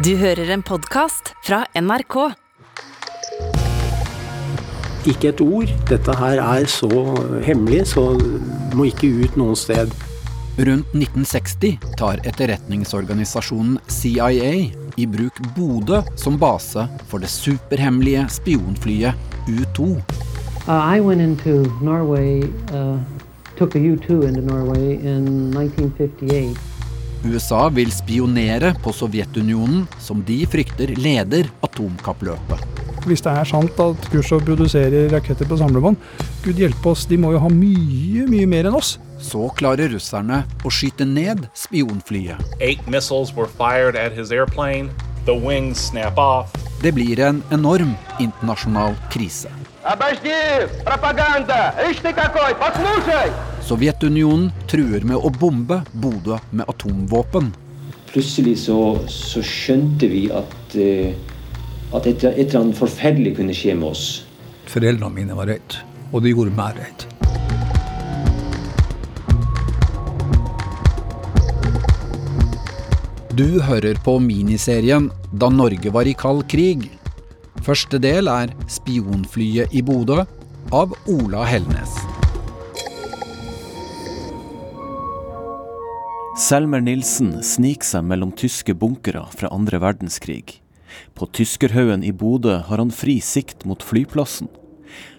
Du hører en podkast fra NRK. Ikke et ord. Dette her er så hemmelig, så må ikke ut noe sted. Rundt 1960 tar etterretningsorganisasjonen CIA i bruk Bodø som base for det superhemmelige spionflyet U-2. Uh, I went into Norway, uh, took a U-2 into Norway in 1958. USA vil spionere på Sovjetunionen, som de frykter leder atomkappløpet. Hvis det er sant at Khrusjtsjov produserer raketter på samlebånd, gud hjelpe oss, de må jo ha mye, mye mer enn oss. Så klarer russerne å skyte ned spionflyet. Eight missiles were fired at his airplane. The wings snap off. Det blir en enorm internasjonal krise. Обожди! Пропаганда! Ишь ты какой! Послушай! Sovjetunionen truer med å bombe Bodø med atomvåpen. Plutselig så, så skjønte vi at, eh, at et, et eller annet forferdelig kunne skje med oss. Foreldrene mine var redde, og det gjorde meg redd. Du hører på miniserien Da Norge var i kald krig. Første del er Spionflyet i Bodø av Ola Helnes. Selmer Nilsen sniker seg mellom tyske bunkere fra andre verdenskrig. På Tyskerhaugen i Bodø har han fri sikt mot flyplassen.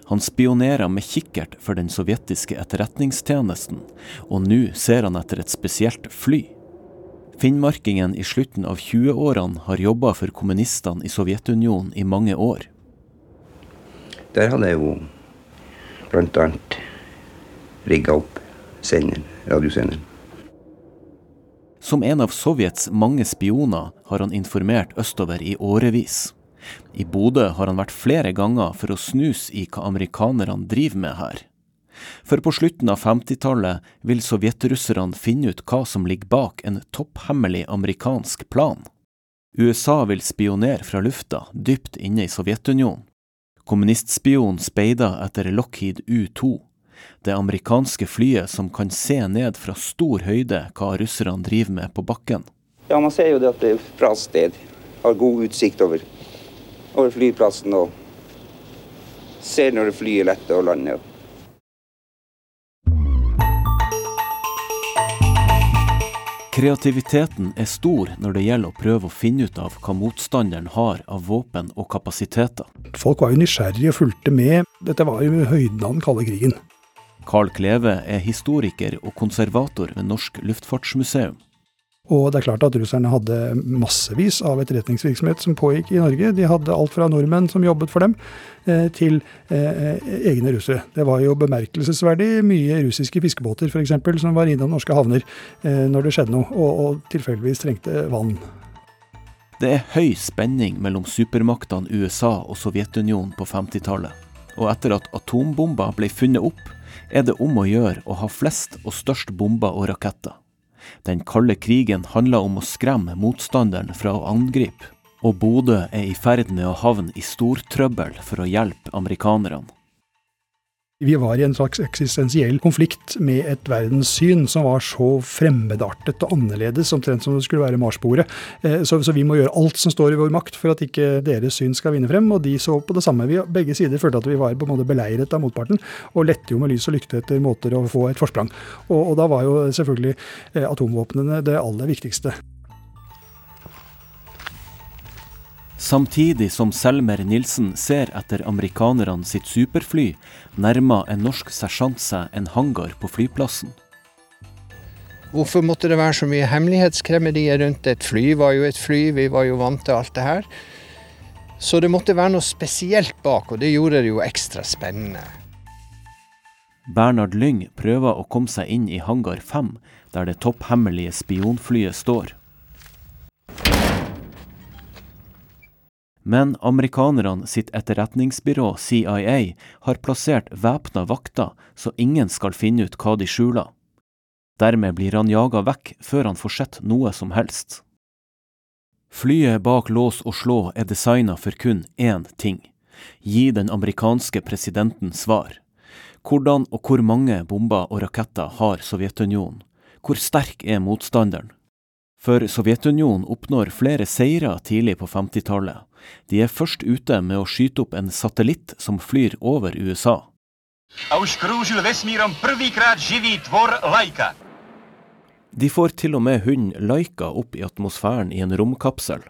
Han spionerer med kikkert for den sovjetiske etterretningstjenesten, og nå ser han etter et spesielt fly. Finnmarkingen i slutten av 20-årene har jobba for kommunistene i Sovjetunionen i mange år. Der hadde jeg jo bl.a. rigga opp senderen, radiosenderen. Som en av Sovjets mange spioner har han informert østover i årevis. I Bodø har han vært flere ganger for å snuse i hva amerikanerne driver med her. For på slutten av 50-tallet vil sovjetrusserne finne ut hva som ligger bak en topphemmelig amerikansk plan. USA vil spionere fra lufta, dypt inne i Sovjetunionen. Kommunistspion speider etter Lockheed U-2, det amerikanske flyet som kan se ned fra stor høyde hva russerne driver med på bakken. Ja, man ser jo det at det er bra sted. Har god utsikt over, over flyplassen og ser når flyet letter og lander. Kreativiteten er stor når det gjelder å prøve å finne ut av hva motstanderen har av våpen og kapasiteter. Folk var jo nysgjerrige og fulgte med. Dette var jo høyden av den kalde krigen. Carl Kleve er historiker og konservator ved Norsk Luftfartsmuseum. Og det er klart at russerne hadde massevis av etterretningsvirksomhet som pågikk i Norge. De hadde alt fra nordmenn som jobbet for dem, eh, til eh, egne russere. Det var jo bemerkelsesverdig mye russiske fiskebåter f.eks. som var innom norske havner eh, når det skjedde noe, og, og tilfeldigvis trengte vann. Det er høy spenning mellom supermaktene USA og Sovjetunionen på 50-tallet. Og etter at atombomber ble funnet opp, er det om å gjøre å ha flest og størst bomber og raketter. Den kalde krigen handler om å skremme motstanderen fra å angripe, og Bodø er i ferd med å havne i stortrøbbel for å hjelpe amerikanerne. Vi var i en slags eksistensiell konflikt med et verdenssyn som var så fremmedartet og annerledes, omtrent som det skulle være marsboere. Så, så, vi må gjøre alt som står i vår makt for at ikke deres syn skal vinne frem. Og de så på det samme. Vi, begge sider følte at vi var på en måte beleiret av motparten, og lette jo med lys og lykte etter måter å få et forsprang. Og, og da var jo selvfølgelig atomvåpnene det aller viktigste. Samtidig som Selmer Nilsen ser etter amerikanerne sitt superfly, nærmer en norsk sersjant seg en hangar på flyplassen. Hvorfor måtte det være så mye hemmelighetskremmerier rundt et fly? var jo et fly, vi var jo vant til alt det her. Så det måtte være noe spesielt bak, og det gjorde det jo ekstra spennende. Bernhard Lyng prøver å komme seg inn i hangar 5, der det topphemmelige spionflyet står. Men amerikanerne sitt etterretningsbyrå CIA har plassert væpna vakter så ingen skal finne ut hva de skjuler. Dermed blir han jaga vekk før han får sett noe som helst. Flyet bak lås og slå er designa for kun én ting gi den amerikanske presidenten svar. Hvordan og hvor mange bomber og raketter har Sovjetunionen? Hvor sterk er motstanderen? For Sovjetunionen oppnår flere seire tidlig på 50-tallet. De er først ute med å skyte opp en satellitt som flyr over USA. De får til og med hunden Laika opp i atmosfæren i en romkapsel.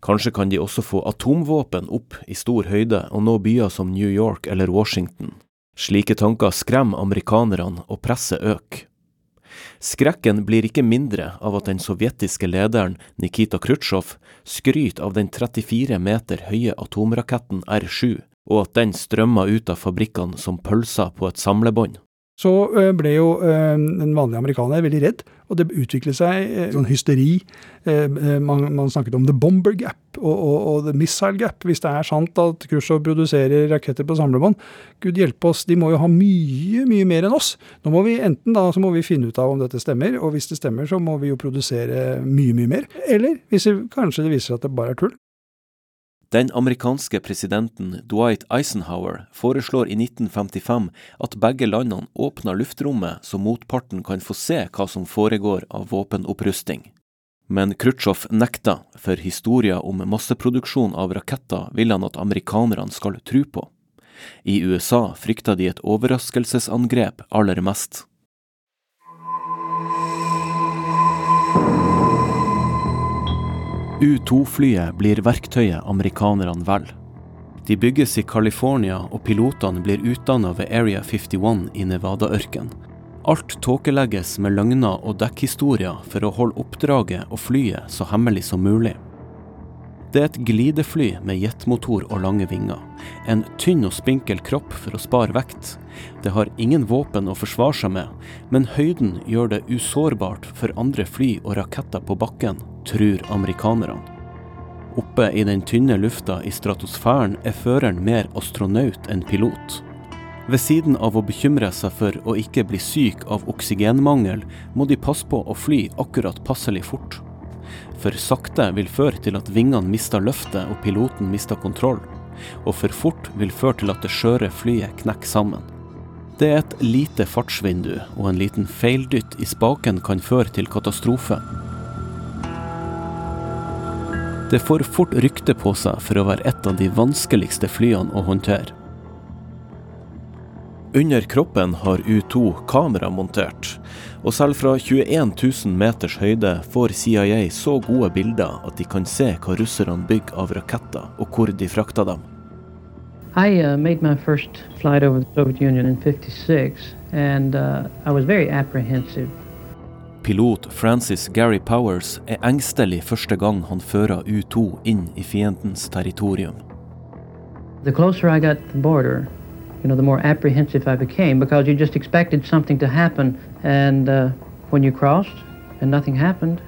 Kanskje kan de også få atomvåpen opp i stor høyde og nå byer som New York eller Washington. Slike tanker skremmer amerikanerne, og presset øker. Skrekken blir ikke mindre av at den sovjetiske lederen Nikita Khrusjtsjov skryter av den 34 meter høye atomraketten R7, og at den strømmer ut av fabrikkene som pølser på et samlebånd så eh, ble jo den vanlige vanlig amerikaner veldig redd, og det utviklet seg eh, sånn hysteri. Man, man, snakket om the bomber gap og, og, og, the missile gap. Hvis det er sant at Khrusjtsjov produserer raketter på samlebånd, gud hjelpe oss, de må jo ha mye, mye mer enn oss. Nå må vi enten da, så må vi finne ut av om dette stemmer, og hvis det stemmer, så må vi jo produsere mye, mye mer. Eller hvis det, kanskje det viser seg at det bare er tull. Den amerikanske presidenten Dwight Eisenhower foreslår i 1955 at begge landene åpner luftrommet så motparten kan få se hva som foregår av våpenopprusting. Men Khrusjtsjov nekta, for historien om masseproduksjon av raketter vil han at amerikanerne skal tro på. I USA frykta de et overraskelsesangrep aller mest. U-2-flyet blir verktøyet amerikanerne velger. De bygges i California, og pilotene blir utdanna ved Area 51 i Nevada-ørkenen. Alt tåkelegges med løgner og dekkhistorier for å holde oppdraget og flyet så hemmelig som mulig. Det er et glidefly med jetmotor og lange vinger. En tynn og spinkel kropp for å spare vekt. Det har ingen våpen å forsvare seg med, men høyden gjør det usårbart for andre fly og raketter på bakken, tror amerikanerne. Oppe i den tynne lufta i stratosfæren er føreren mer astronaut enn pilot. Ved siden av å bekymre seg for å ikke bli syk av oksygenmangel, må de passe på å fly akkurat passelig fort. For sakte vil føre til at vingene mister løftet og piloten mister kontroll. Og for fort vil føre til at det skjøre flyet knekker sammen. Det er et lite fartsvindu, og en liten feildytt i spaken kan føre til katastrofe. Det får fort rykte på seg for å være et av de vanskeligste flyene å håndtere. Under kroppen har U2 kamera montert, og selv fra 21 000 meters høyde får CIA så gode bilder at de kan se hva russerne bygger av raketter, og hvor de frakter dem. I uh, made my first flight over the Soviet Union in 56, and uh, I was very apprehensive. Pilot Francis Gary Powers er engstelig første gang han fører U2 inn i fiendens territorium. The closer I got to the border, you know, the more apprehensive I became because you just expected something to happen. And uh, when you crossed and nothing happened,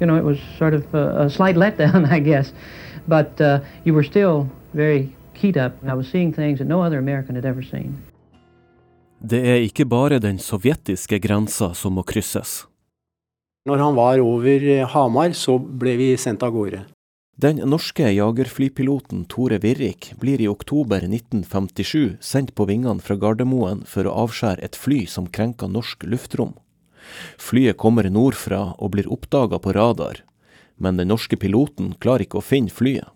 you know, it was sort of a, a slight letdown, I guess. But uh, you were still very keyed up. I was seeing things that no other American had ever seen. Det er ikke bare den sovjetiske grensa som må krysses. Når han var over Hamar, så ble vi sendt av gårde. Den norske jagerflypiloten Tore Virrik blir i oktober 1957 sendt på vingene fra Gardermoen for å avskjære et fly som krenker norsk luftrom. Flyet kommer nordfra og blir oppdaga på radar, men den norske piloten klarer ikke å finne flyet.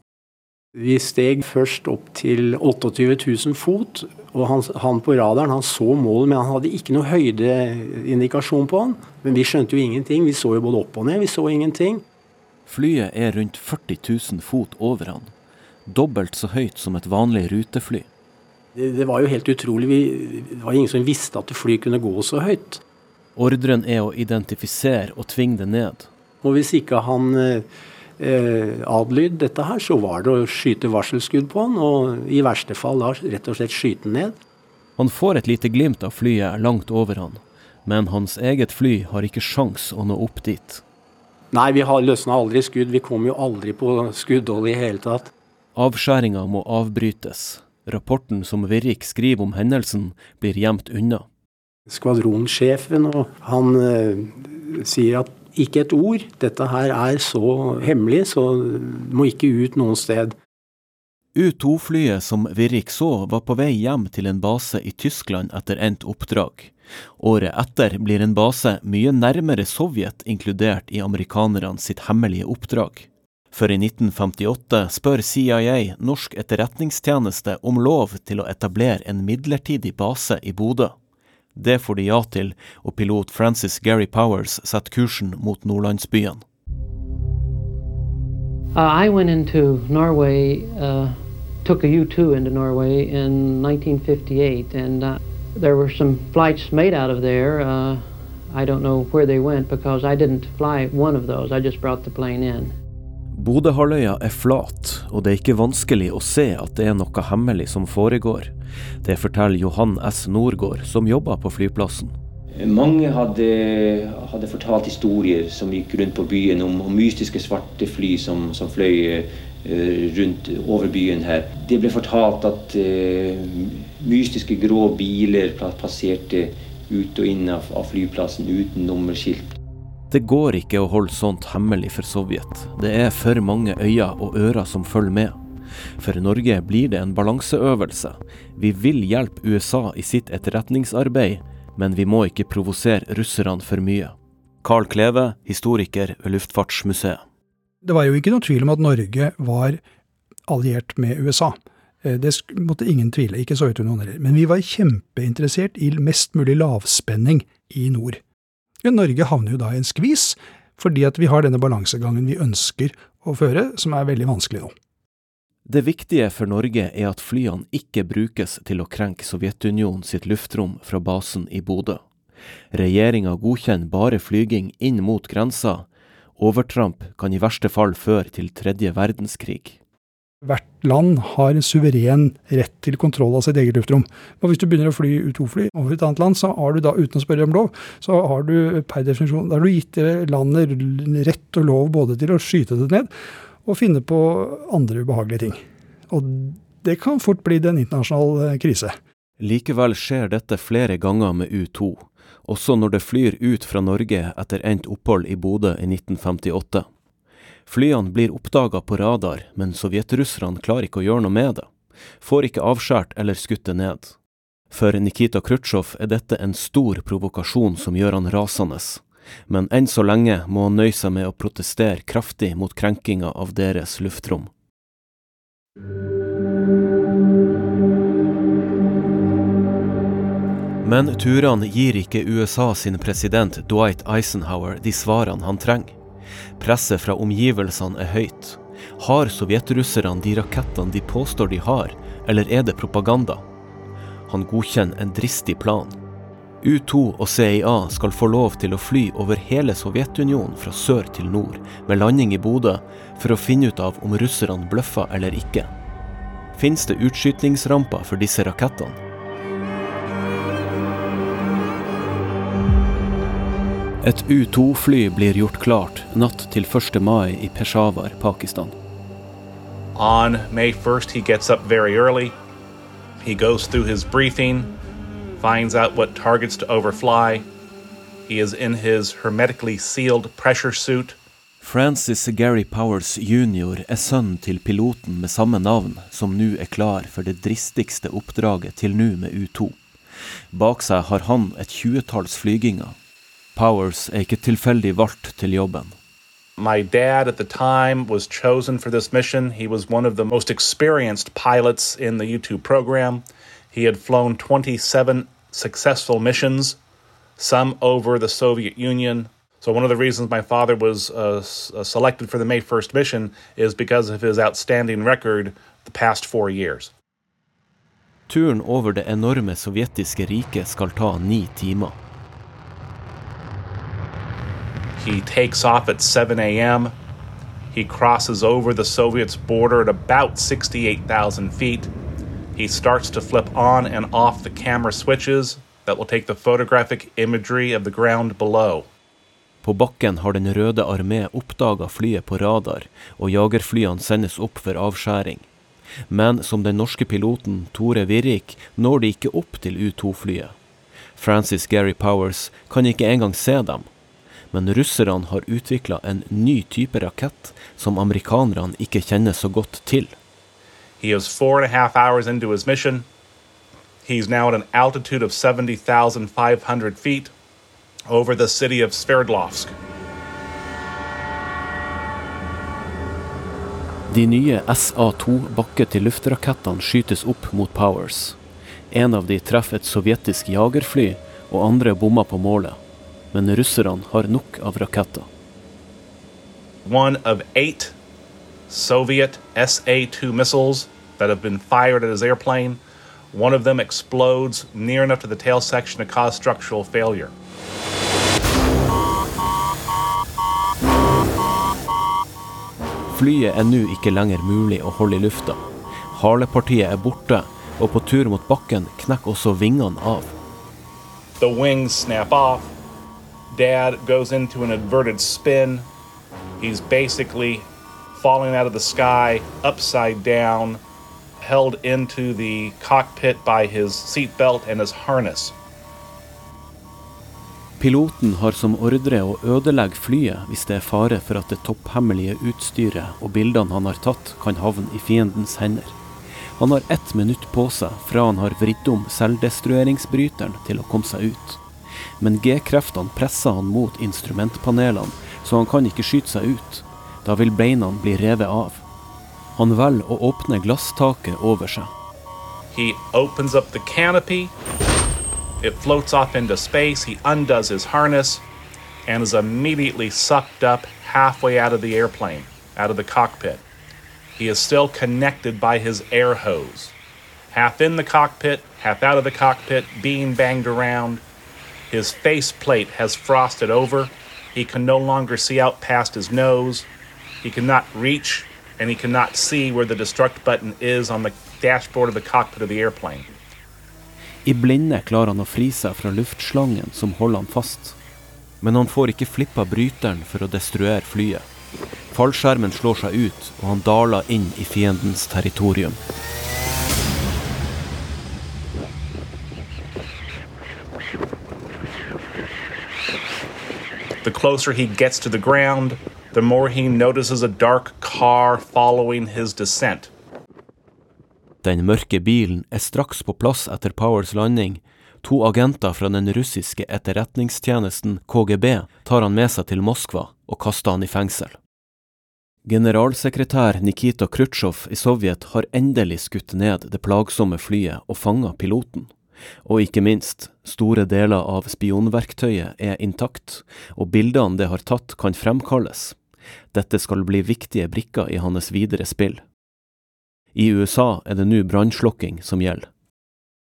Vi steg først opp til 28 000 fot, og han, han på radaren han så målet, men han hadde ikke noe høydeindikasjon på han. Men vi skjønte jo ingenting. Vi så jo både opp og ned, vi så ingenting. Flyet er rundt 40 000 fot over han. Dobbelt så høyt som et vanlig rutefly. Det, det var jo helt utrolig. Vi, det var ingen som visste at fly kunne gå så høyt. Ordren er å identifisere og tvinge det ned. Og hvis ikke han eh, adlyd dette her, så var det å skyte varselskudd på han, og i verste fall da rett og slett skyte han ned. Han får et lite glimt av flyet langt over han, men hans eget fly har ikke sjans å nå opp dit. Nei, vi har løsna aldri skudd. Vi kom jo aldri på skuddhold i hele tatt. Avskjæringa må avbrytes. Rapporten som Virrik skriver om hendelsen, blir gjemt unna. Skvadronsjefen og han eh, sier at ikke et ord, dette her er så hemmelig, så må ikke ut noen sted. U-2-flyet som Virrik så, var på vei hjem til en base i Tyskland etter endt oppdrag. Året etter blir en base mye nærmere Sovjet inkludert i amerikanerne sitt hemmelige oppdrag. For i 1958 spør CIA norsk etterretningstjeneste om lov til å etablere en midlertidig base i Bodø. Det får de ja til, og pilot Francis Gary Powers setter kursen mot nordlandsbyen. Uh, I went into Norway, uh, took a U-2 into Norway in 1958, and uh, there were some flights made out of there. Uh, I don't know where they went because I didn't fly one of those. I just brought the plane in. Bodøhalvøya er flat, og det er ikke vanskelig å se at det er noe hemmelig som foregår. Det forteller Johan S. Norgård, som jobber på flyplassen. Mange hadde, hadde, fortalt historier som gikk rundt på byen om, om mystiske svarte fly som, som fløy rundt over byen her. Det ble fortalt at uh, mystiske grå biler passerte ut og inn av flyplassen uten nummerskilt. Det går ikke å holde sånt hemmelig for Sovjet. Det er for mange øyne og ører som følger med. For Norge blir det en balanseøvelse. Vi vil hjelpe USA i sitt etterretningsarbeid, men vi må ikke provosere russerne for mye. Carl Kleve, historiker ved Luftfartsmuseet. Det var jo ikke noe tvil om at Norge var alliert med USA. Eh, det måtte ingen tvile, ikke Sovjetunionen heller. Men vi var kjempeinteressert i mest mulig lavspenning i nord. Norge havner jo da i en skvis, fordi at vi har denne balansegangen vi ønsker å føre, som er veldig vanskelig nå. Det viktige for Norge er at flyene ikke brukes til å krenke Sovjetunionen sitt luftrom fra basen i Bodø. Regjeringa godkjenner bare flyging inn mot grensa. Overtramp kan i verste fall føre til tredje verdenskrig. Hvert land har en suveren rett til kontroll av sitt eget luftrom. Og Hvis du begynner å fly U2-fly over et annet land, så har du da, uten å spørre om lov, så har du per definisjon da har du gitt landet rett og lov både til å skyte det ned og finne på andre ubehagelige ting. Og det kan fort bli en internasjonal krise. Likevel skjer dette flere ganger med U2, også når det flyr ut fra Norge etter endt opphold i Bodø i 1958. Flyene blir oppdaga på radar, men sovjetrusserne klarer ikke å gjøre noe med det. Får ikke avskåret eller skutt det ned. For Nikita Khrusjtsjov er dette en stor provokasjon som gjør han rasende men enn så lenge må han nøye seg med å protestere kraftig mot krenkinga av deres luftrom. Men turene gir ikke USA sin president Dwight Eisenhower de svarene han trenger. Presset fra omgivelsene er høyt. Har sovjetrusserne de rakettene de påstår de har, eller er det propaganda? Han godkjenner en dristig plan. U2 og CIA skal få lov til å fly over hele Sovjetunionen fra sør til nord, med landing i Bodø, for å finne ut av om russerne bløffer eller ikke. Fins det utskytningsramper for disse rakettene? Et U2-fly blir gjort klart natt til 1. mai i Peshawar, Pakistan. On May 1st, he gets up very early. He goes through his briefing finds out what targets to overfly. He is in his hermetically sealed pressure suit. Francis Gary Powers jr. er sønn til piloten med samme navn, som nå er klar for det dristigste oppdraget til nå med U2. Bak seg har han et tjuetalls flyginger. Powers er ikke tilfeldig valgt til jobben. My dad at the time was chosen for this mission. He was one of the most experienced pilots in the U2 program. He had flown 27 successful missions, some over the Soviet Union. So, one of the reasons my father was uh, uh selected for the May 1st mission is because of his outstanding record the past four years. Turen over det enorme sovjetiske riket skal ta ni timer. He takes off at 7 a.m. He crosses over the Soviets' border at about 68,000 feet. He starts to flip on and off the camera switches that will take the photographic imagery of the ground below. På bakken har Den røde armé oppdaga flyet på radar, og jagerflyene sendes opp for avskjæring. Men som den norske piloten Tore Virrik når de ikke opp til U2-flyet. Francis Gary Powers kan ikke engang se dem. Men russerne har utvikla en ny type rakett som amerikanerne ikke kjenner så godt til. He is four and a half hours into his mission. He's now at an altitude of 70,500 feet over the city of Sverdlovsk. De nye SA-2 bakke-til-luft-rakettene skytes opp mot Powers. En av de treffer et sovjetisk jagerfly, og andre bommer på målet. Men russerne har nok av raketter. One of eight Soviet SA 2 missiles that have been fired at his airplane. One of them explodes near enough to the tail section to cause structural failure. Flyet er nå ikke lenger mulig å holde i lufta. Halepartiet er borte, og på tur mot bakken knekker også vingene av. The wings snap off. Dad goes into an inverted spin. He's basically falling out of the sky upside down, held into the cockpit by his seatbelt and his harness. Piloten har som ordre å ødelegge flyet hvis det er fare for at det topphemmelige utstyret og bildene han har tatt, kan havne i fiendens hender. Han har ett minutt på seg fra han har vridd om selvdestrueringsbryteren til å komme seg ut. Men G-kreftene presser han mot instrumentpanelene, så han kan ikke skyte seg ut. Da vil beina bli revet av. Han velger å åpne glasstaket over seg. He opens up the canopy. It floats off into space. He undoes his harness and is immediately sucked up halfway out of the airplane, out of the cockpit. He is still connected by his air hose. Half in the cockpit, half out of the cockpit, being banged around. His face has frosted over. He can no longer see out past his nose. He cannot reach and he cannot see where the destruct button is on the dashboard of the cockpit of the airplane. I blinde klarer han å fri seg fra luftslangen som holder han fast. Men han får ikke flippa bryteren for å destruere flyet. Fallskjermen slår seg ut, og han daler inn i fiendens territorium. Closer he gets to the ground, the more he notices a dark car following his descent. Den mørke bilen er straks på plass etter Powers landing. To agenter fra den russiske etterretningstjenesten KGB tar han med seg til Moskva og kaster han i fengsel. Generalsekretær Nikita Khrusjtsjov i Sovjet har endelig skutt ned det plagsomme flyet og fanga piloten. Og ikke minst, store deler av spionverktøyet er intakt, og bildene det har tatt kan fremkalles. Dette skal bli viktige brikker i hans videre spill. I USA er det nå brannslukking som gjelder.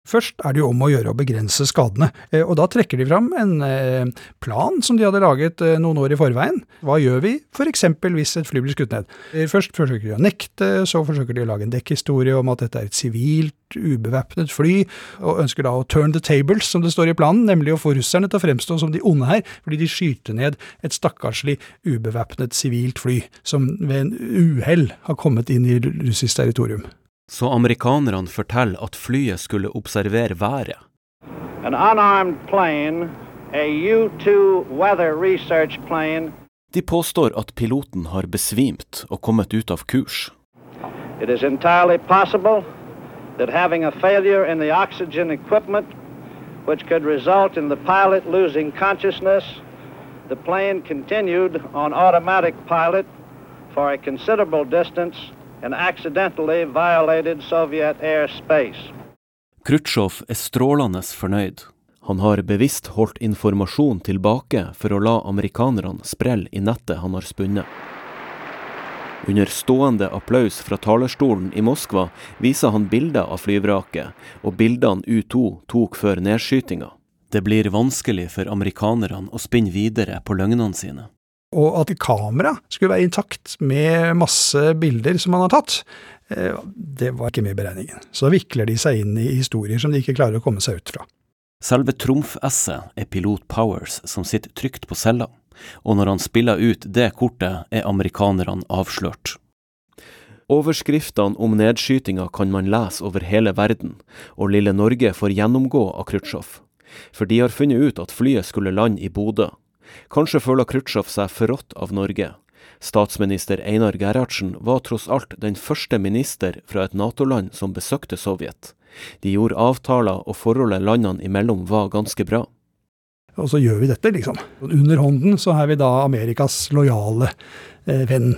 Først er det jo om å gjøre å begrense skadene, eh, og da trekker de fram en eh, plan som de hadde laget eh, noen år i forveien. Hva gjør vi f.eks. hvis et fly blir skutt ned? Først forsøker de å nekte, så forsøker de å lage en dekkhistorie om at dette er et sivilt, ubevæpnet fly, og ønsker da å turn the tables, som det står i planen, nemlig å få russerne til å fremstå som de onde her, fordi de skyter ned et stakkarslig, ubevæpnet sivilt fly, som ved en uhell har kommet inn i russisk territorium. Så amerikanerne forteller at flyet skulle observere været. An unarmed plane, a U-2 weather research plane. De påstår at piloten har besvimt og kommet ut av kurs. It is entirely possible that having a failure in the oxygen equipment, which could result in the pilot losing consciousness, the plane continued on automatic pilot for a considerable distance and accidentally violated Soviet airspace. Khrusjtsjov er strålende fornøyd. Han har bevisst holdt informasjon tilbake for å la amerikanerne sprelle i nettet han har spunnet. Under stående applaus fra talerstolen i Moskva viser han bilder av flyvraket, og bildene U2 tok før nedskytinga. Det blir vanskelig for amerikanerne å spinne videre på løgnene sine. Og at kamera skulle være intakt med masse bilder som man har tatt, eh, det var ikke med i beregningen. Så vikler de seg inn i historier som de ikke klarer å komme seg ut fra. Selve trumfesset er pilot Powers som sitter trygt på cella, og når han spiller ut det kortet, er amerikanerne avslørt. Overskriftene om nedskytinga kan man lese over hele verden, og lille Norge får gjennomgå av Khrusjtsjov. For de har funnet ut at flyet skulle lande i Bodø. Kanskje føler Khrusjtsjov seg forrådt av Norge, Statsminister Einar Gerhardsen var tross alt den første minister fra et Nato-land som besøkte Sovjet. De gjorde avtaler, og forholdet landene imellom var ganske bra. Og så gjør vi dette, liksom. Under hånden så er vi da Amerikas lojale eh, venn,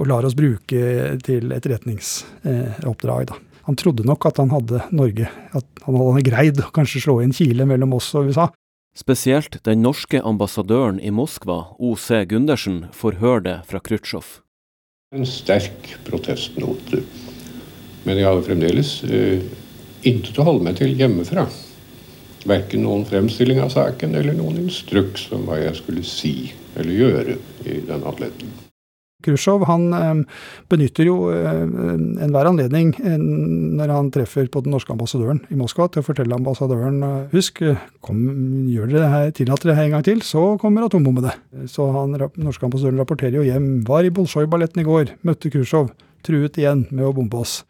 og lar oss bruke til etterretningsoppdrag, da. Han trodde nok at han hadde Norge, at han hadde greid å kanskje slå inn kile mellom oss og USA. Spesielt den norske ambassadøren i Moskva, O.C. Gundersen, får høre det fra Khrusjtsjov. En sterk protestnote. Men jeg hadde fremdeles uh, intet å holde meg til hjemmefra. Verken noen fremstilling av saken eller noen instruks om hva jeg skulle si eller gjøre i den anledning. Khrusjtsjov eh, benytter jo eh, enhver anledning eh, når han treffer på den norske ambassadøren i Moskva, til å fortelle ambassadøren husk, kom, gjør dere det her, tillater det her en gang til, så kommer atombombene. Så han, norske ambassadøren rapporterer jo hjem. Var i Bolsjoj-balletten i går, møtte Khrusjtsjov, truet igjen med å bombe oss.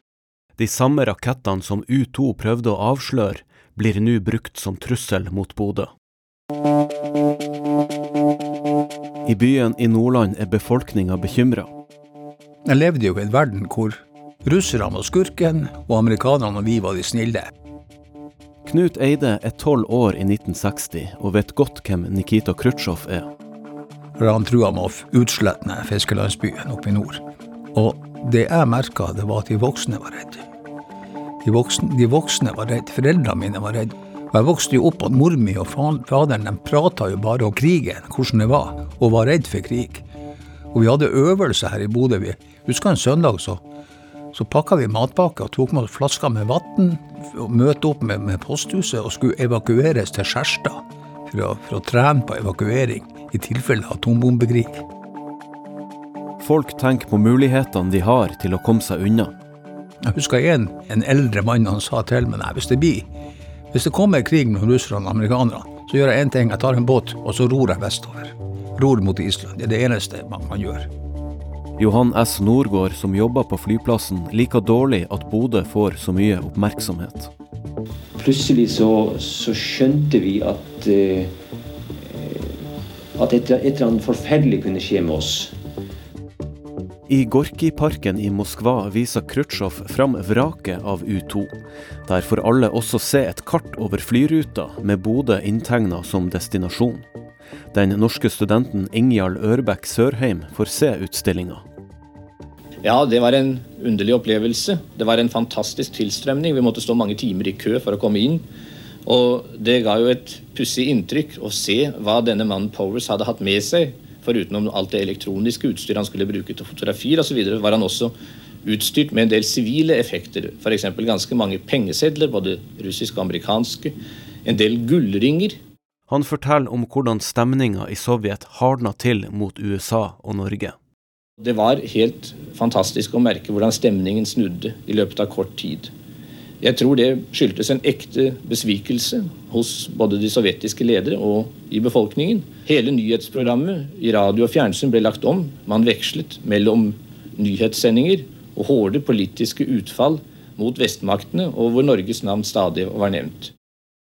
De samme rakettene som U-2 prøvde å avsløre, blir nå brukt som trussel mot Bodø. I byen i Nordland er befolkninga bekymra. Jeg levde jo i en verden hvor russerne var skurken, og amerikanerne og vi var de snille. Knut Eide er tolv år i 1960 og vet godt hvem Nikita Khrusjtsjov er. Han trua med å utslette fiskelandsbyen oppe i nord. Og det jeg merka, det var at de voksne var redde. De voksne, de voksne var redde. Foreldrene mine var redde. Og Jeg vokste jo opp at mor mi og faderen de prata jo bare om krigen, hvordan det var, og var redd for krig. Og vi hadde øvelse her i Bodø. Vi husker en søndag så, så pakka vi matpakke og tok med flasker med vann. Møtte opp med, med, posthuset og skulle evakueres til Skjerstad for å, for å trene på evakuering i tilfelle atombombekrig. Folk tenker på mulighetene de har til å komme seg unna. Jeg husker en, en eldre mann han sa til meg nei, hvis det blir hvis det kommer krig mellom russerne og amerikanerne, så gjør jeg én ting. Jeg tar en båt, og så ror jeg vestover. Ror mot Island. Det er det eneste man kan gjøre. Johan S. Norgård, som jobber på flyplassen, liker dårlig at Bodø får så mye oppmerksomhet. Plutselig så, så skjønte vi at, uh, at et, et eller annet forferdelig kunne skje med oss. I Gorkiparken i Moskva viser Khrusjtsjov fram vraket av U2. Der får alle også se et kart over flyruta, med Bodø inntegna som destinasjon. Den norske studenten Ingjald Ørbekk Sørheim får se utstillinga. Ja, det var en underlig opplevelse. Det var en fantastisk tilstrømning. Vi måtte stå mange timer i kø for å komme inn. Og det ga jo et pussig inntrykk å se hva denne mannen Powers hadde hatt med seg Foruten alt det elektroniske utstyret han skulle bruke til fotografier osv., var han også utstyrt med en del sivile effekter. F.eks. ganske mange pengesedler, både russiske og amerikanske. En del gullringer. Han forteller om hvordan stemninga i Sovjet hardna til mot USA og Norge. Det var helt fantastisk å merke hvordan stemningen snudde i løpet av kort tid. Jeg tror det skyldtes en ekte besvikelse hos både de sovjetiske ledere og i befolkningen. Hele nyhetsprogrammet i radio og fjernsyn ble lagt om. Man vekslet mellom nyhetssendinger og hårde politiske utfall mot vestmaktene, og hvor Norges navn stadig var nevnt.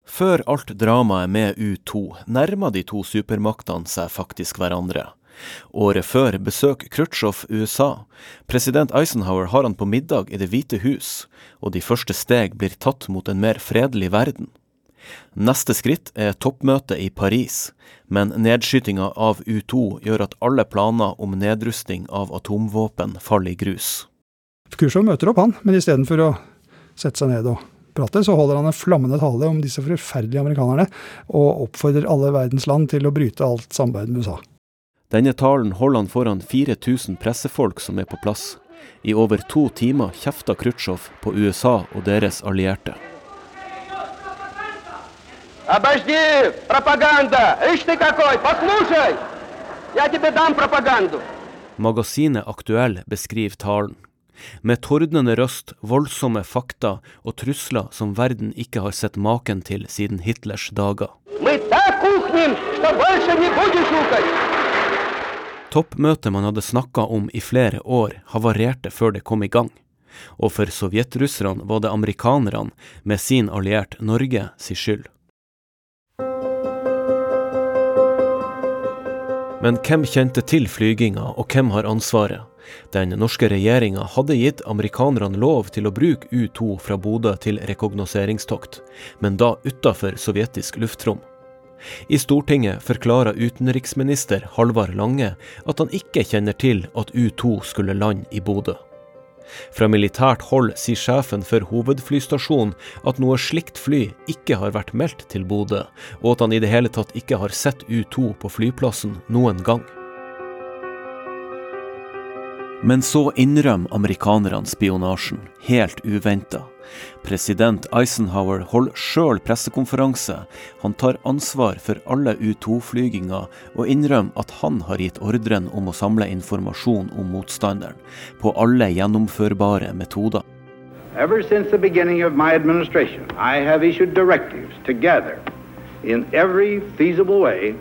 Før alt dramaet med U2 nærma de to supermaktene seg faktisk hverandre. Året før besøker Khrusjtsjov USA. President Eisenhower har han på middag i Det hvite hus, og de første steg blir tatt mot en mer fredelig verden. Neste skritt er toppmøtet i Paris, men nedskytinga av U2 gjør at alle planer om nedrusting av atomvåpen faller i grus. Khrusjtsjov møter opp, han, men istedenfor å sette seg ned og prate, så holder han en flammende tale om disse forferdelige amerikanerne, og oppfordrer alle verdens land til å bryte alt samarbeid med USA. Denne talen holder han foran 4000 pressefolk som er på plass. I over to timer kjefter Khrusjtsjov på USA og deres allierte. Magasinet Aktuell beskriver talen. Med tordnende røst, voldsomme fakta og trusler som verden ikke har sett maken til siden Hitlers dager. Toppmøtet man hadde snakka om i flere år, havarerte før det kom i gang. Og for sovjetrusserne var det amerikanerne, med sin alliert Norge, si skyld. Men hvem kjente til flyginga, og hvem har ansvaret? Den norske regjeringa hadde gitt amerikanerne lov til å bruke U-2 fra Bodø til rekognoseringstokt, men da utafor sovjetisk luftrom. I Stortinget forklarer utenriksminister Halvard Lange at han ikke kjenner til at U-2 skulle lande i Bodø. Fra militært hold sier sjefen for hovedflystasjonen at noe slikt fly ikke har vært meldt til Bodø, og at han i det hele tatt ikke har sett U-2 på flyplassen noen gang. Men så innrømmer amerikanerne spionasjen, helt uventa. President Eisenhower holder sjøl pressekonferanse. Han tar ansvar for alle U-2-flyginger, og innrømmer at han har gitt ordren om å samle informasjon om motstanderen, på alle gjennomførbare metoder. Ever since the beginning of my administration, I have issued directives to gather in every feasible way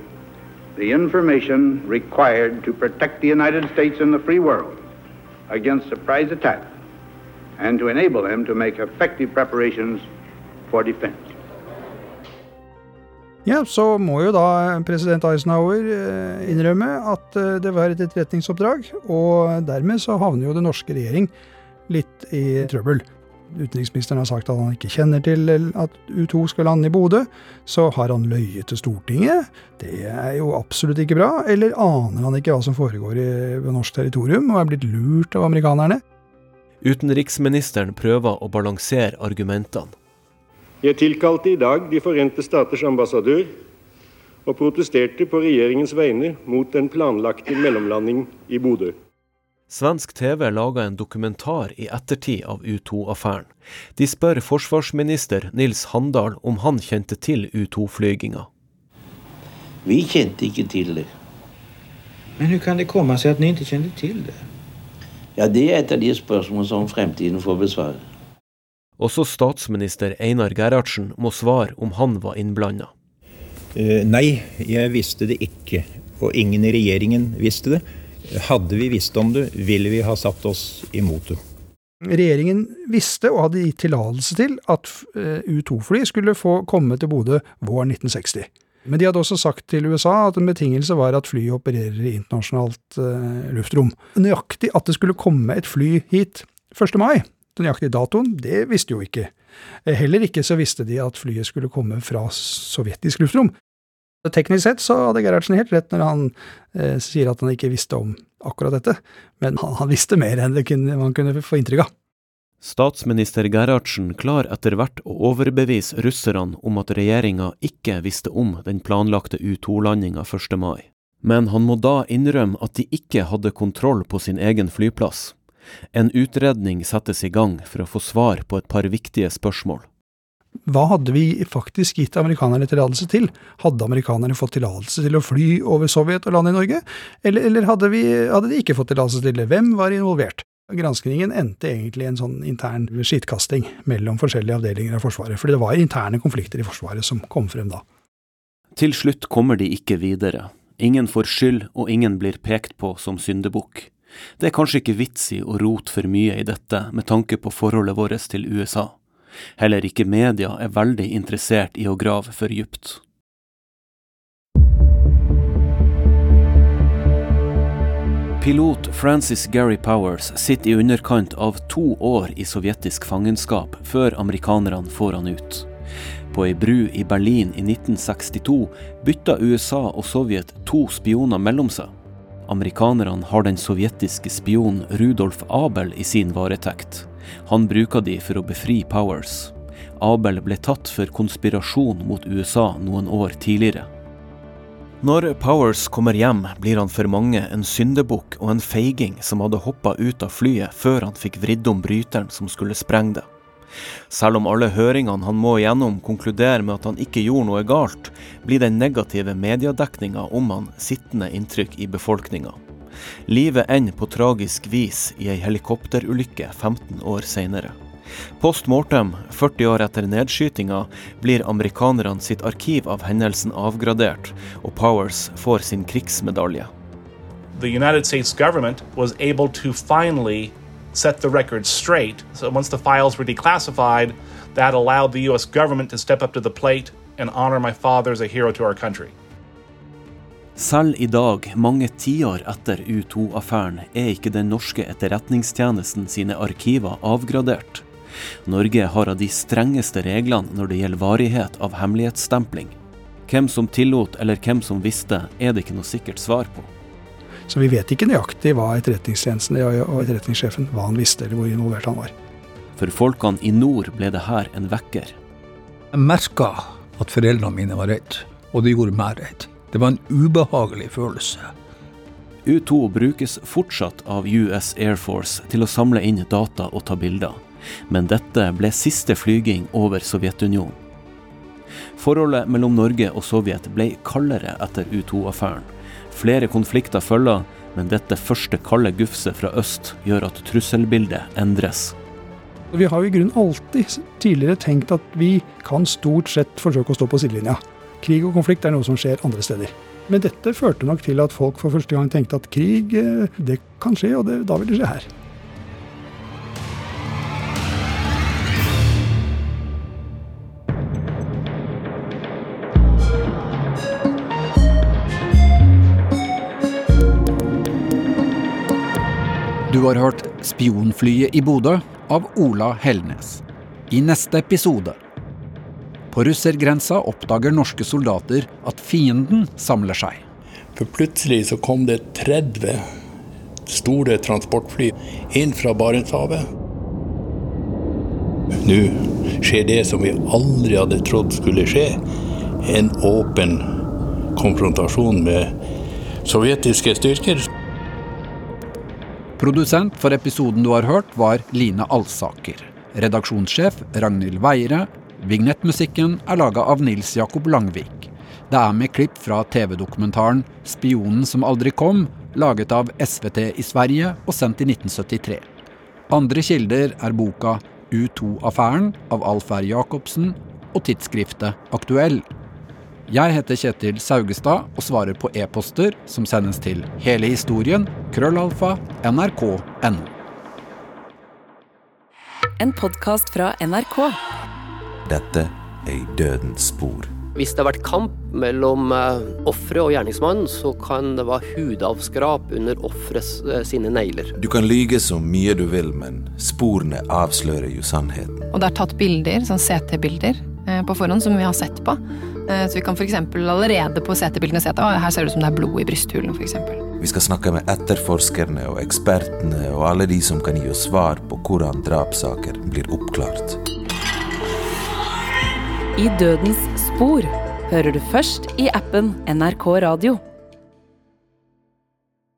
the information required to protect the United States and the free world against surprise attack and to enable them to make effective preparations for defense. Ja, så må jo da president Eisenhower eh, innrømme at eh, det var et etterretningsoppdrag, og dermed så havner jo den norske regjering litt i trøbbel. Utenriksministeren har sagt at han ikke kjenner til at U2 skal lande i Bodø. Så har han løyet til Stortinget. Det er jo absolutt ikke bra. Eller aner han ikke hva som foregår i, på norsk territorium, og er blitt lurt av amerikanerne? Utenriksministeren prøver å balansere argumentene. Jeg tilkalte i dag De forente staters ambassadør og protesterte på regjeringens vegne mot den planlagte mellomlanding i Bodø. Svensk TV laga en dokumentar i ettertid av U2-affæren. De spør forsvarsminister Nils Handal om han kjente til U2-flyginga. Vi kjente ikke til det. Men hvordan kan det komme seg at dere ikke kjente til det? Ja, Det er et av de spørsmål som fremtiden får besvare. Også statsminister Einar Gerhardsen må svare om han var innblanda. Uh, nei, jeg visste det ikke. Og ingen i regjeringen visste det. Hadde vi visst om det, ville vi ha satt oss imot det. Regjeringen visste og hadde gitt tillatelse til at eh, U-2-fly skulle få komme til Bodø våren 1960. Men de hadde også sagt til USA at en betingelse var at flyet opererer i internasjonalt eh, luftrom. Nøyaktig at det skulle komme et fly hit 1. mai, den nøyaktige datoen, det visste jo ikke. Heller ikke så visste de at flyet skulle komme fra sovjetisk luftrom. Teknisk sett så hadde Gerhardsen helt rett når han eh, sier at han ikke visste om akkurat dette, men han, han visste mer enn kunne, man kunne få inntrykk av. Statsminister Gerhardsen klar etter hvert å overbevise russerne om at regjeringa ikke visste om den planlagte U-2-landinga 1. mai. Men han må da innrømme at de ikke hadde kontroll på sin egen flyplass. En utredning settes i gang for å få svar på et par viktige spørsmål. Hva hadde vi faktisk gitt amerikanerne tillatelse til? Hadde amerikanerne fått tillatelse til å fly over Sovjet og lande i Norge, eller, eller hadde, vi, hadde de ikke fått tillatelse til det? Hvem var involvert? Granskningen endte egentlig i en sånn intern skittkasting mellom forskjellige avdelinger av Forsvaret, fordi det var interne konflikter i Forsvaret som kom frem da. Til slutt kommer de ikke videre. Ingen får skyld, og ingen blir pekt på som syndebukk. Det er kanskje ikke vits i å rote for mye i dette med tanke på forholdet vårt til USA. Heller ikke media er veldig interessert i å grave for dypt. Pilot Francis Gary Powers sitter i underkant av to år i sovjetisk fangenskap før amerikanerne får han ut. På ei bru i Berlin i 1962 bytta USA og Sovjet to spioner mellom seg. Amerikanerne har den sovjetiske spionen Rudolf Abel i sin varetekt. Han bruker de for å befri Powers. Abel ble tatt for konspirasjon mot USA noen år tidligere. Når Powers kommer hjem, blir han for mange en syndebukk og en feiging som hadde hoppa ut av flyet før han fikk vridd om bryteren som skulle sprenge det. Selv om alle høringene han må igjennom konkluderer med at han ikke gjorde noe galt, blir den negative mediedekninga om han sittende inntrykk i befolkninga. Livet ender på tragisk vis i ei helikopterulykke 15 år seinere. Post mortem, 40 år etter nedskytinga, blir amerikanerne sitt arkiv av hendelsen avgradert, og Powers får sin krigsmedalje. The United States government was able to finally set the record straight. So once the files were declassified, that allowed the US government to step up to the plate and honor my father as a hero to our country. Selv i dag, mange tiår etter U2-affæren, er ikke den norske etterretningstjenesten sine arkiver avgradert. Norge har av de strengeste reglene når det gjelder varighet av hemmelighetsstempling. Hvem som tillot eller hvem som visste, er det ikke noe sikkert svar på. Så vi vet ikke nøyaktig hva etterretningstjenesten og etterretningssjefen hva han visste, eller hvor involvert han var. For folkene i nord ble det her en vekker. Jeg merka at foreldrene mine var redde, og det gjorde meg redd. Det var en ubehagelig følelse. U2 brukes fortsatt av US Air Force til å samle inn data og ta bilder, men dette ble siste flyging over Sovjetunionen. Forholdet mellom Norge og Sovjet ble kaldere etter U2-affæren. Flere konflikter følger, men dette første kalde gufset fra øst gjør at trusselbildet endres. Vi har i grunnen alltid tidligere tenkt at vi kan stort sett forsøke å stå på sidelinja. Krig og konflikt er noe som skjer andre steder. Men dette førte nok til at folk for første gang tenkte at krig, eh, det kan skje, og det, da vil det skje her. Du har hørt 'Spionflyet i Bodø' av Ola Hellnes. I neste episode På russergrensa oppdager norske soldater at fienden samler seg. For plutselig så kom det 30 store transportfly inn fra Barentshavet. Nå skjer det som vi aldri hadde trodd skulle skje. En åpen konfrontasjon med sovjetiske styrker. Produsent for episoden du har hørt, var Line Alsaker. Redaksjonssjef Ragnhild Weire. Vignettmusikken er laga av Nils Jakob Langvik. Det er med klipp fra TV-dokumentaren 'Spionen som aldri kom', laget av SVT i Sverige og sendt i 1973. Andre kilder er boka 'U2-affæren' av Alf R. Jacobsen og tidsskriftet Aktuell. Jeg heter Kjetil Saugestad og svarer på e-poster som sendes til hele historien krøllalfa nrk.no. En podkast fra NRK. Dette er i dødens spor. Hvis det har vært kamp mellom uh, offeret og gjerningsmannen, så kan det være hudavskrap under offeret uh, sine negler. Du kan lyge så mye du vil, men sporene avslører jo sannheten. Og det er tatt bilder, sånn CT-bilder, uh, på forhånd som vi har sett på. Så vi kan f.eks. allerede på CT-bildene se at her ser det ut som det er blod i brysthulen. For eksempel. vi skal snakke med etterforskerne og ekspertene og alle de som kan gi oss svar på hvordan drapssaker blir oppklart. I dødens spor hører du først i appen NRK Radio.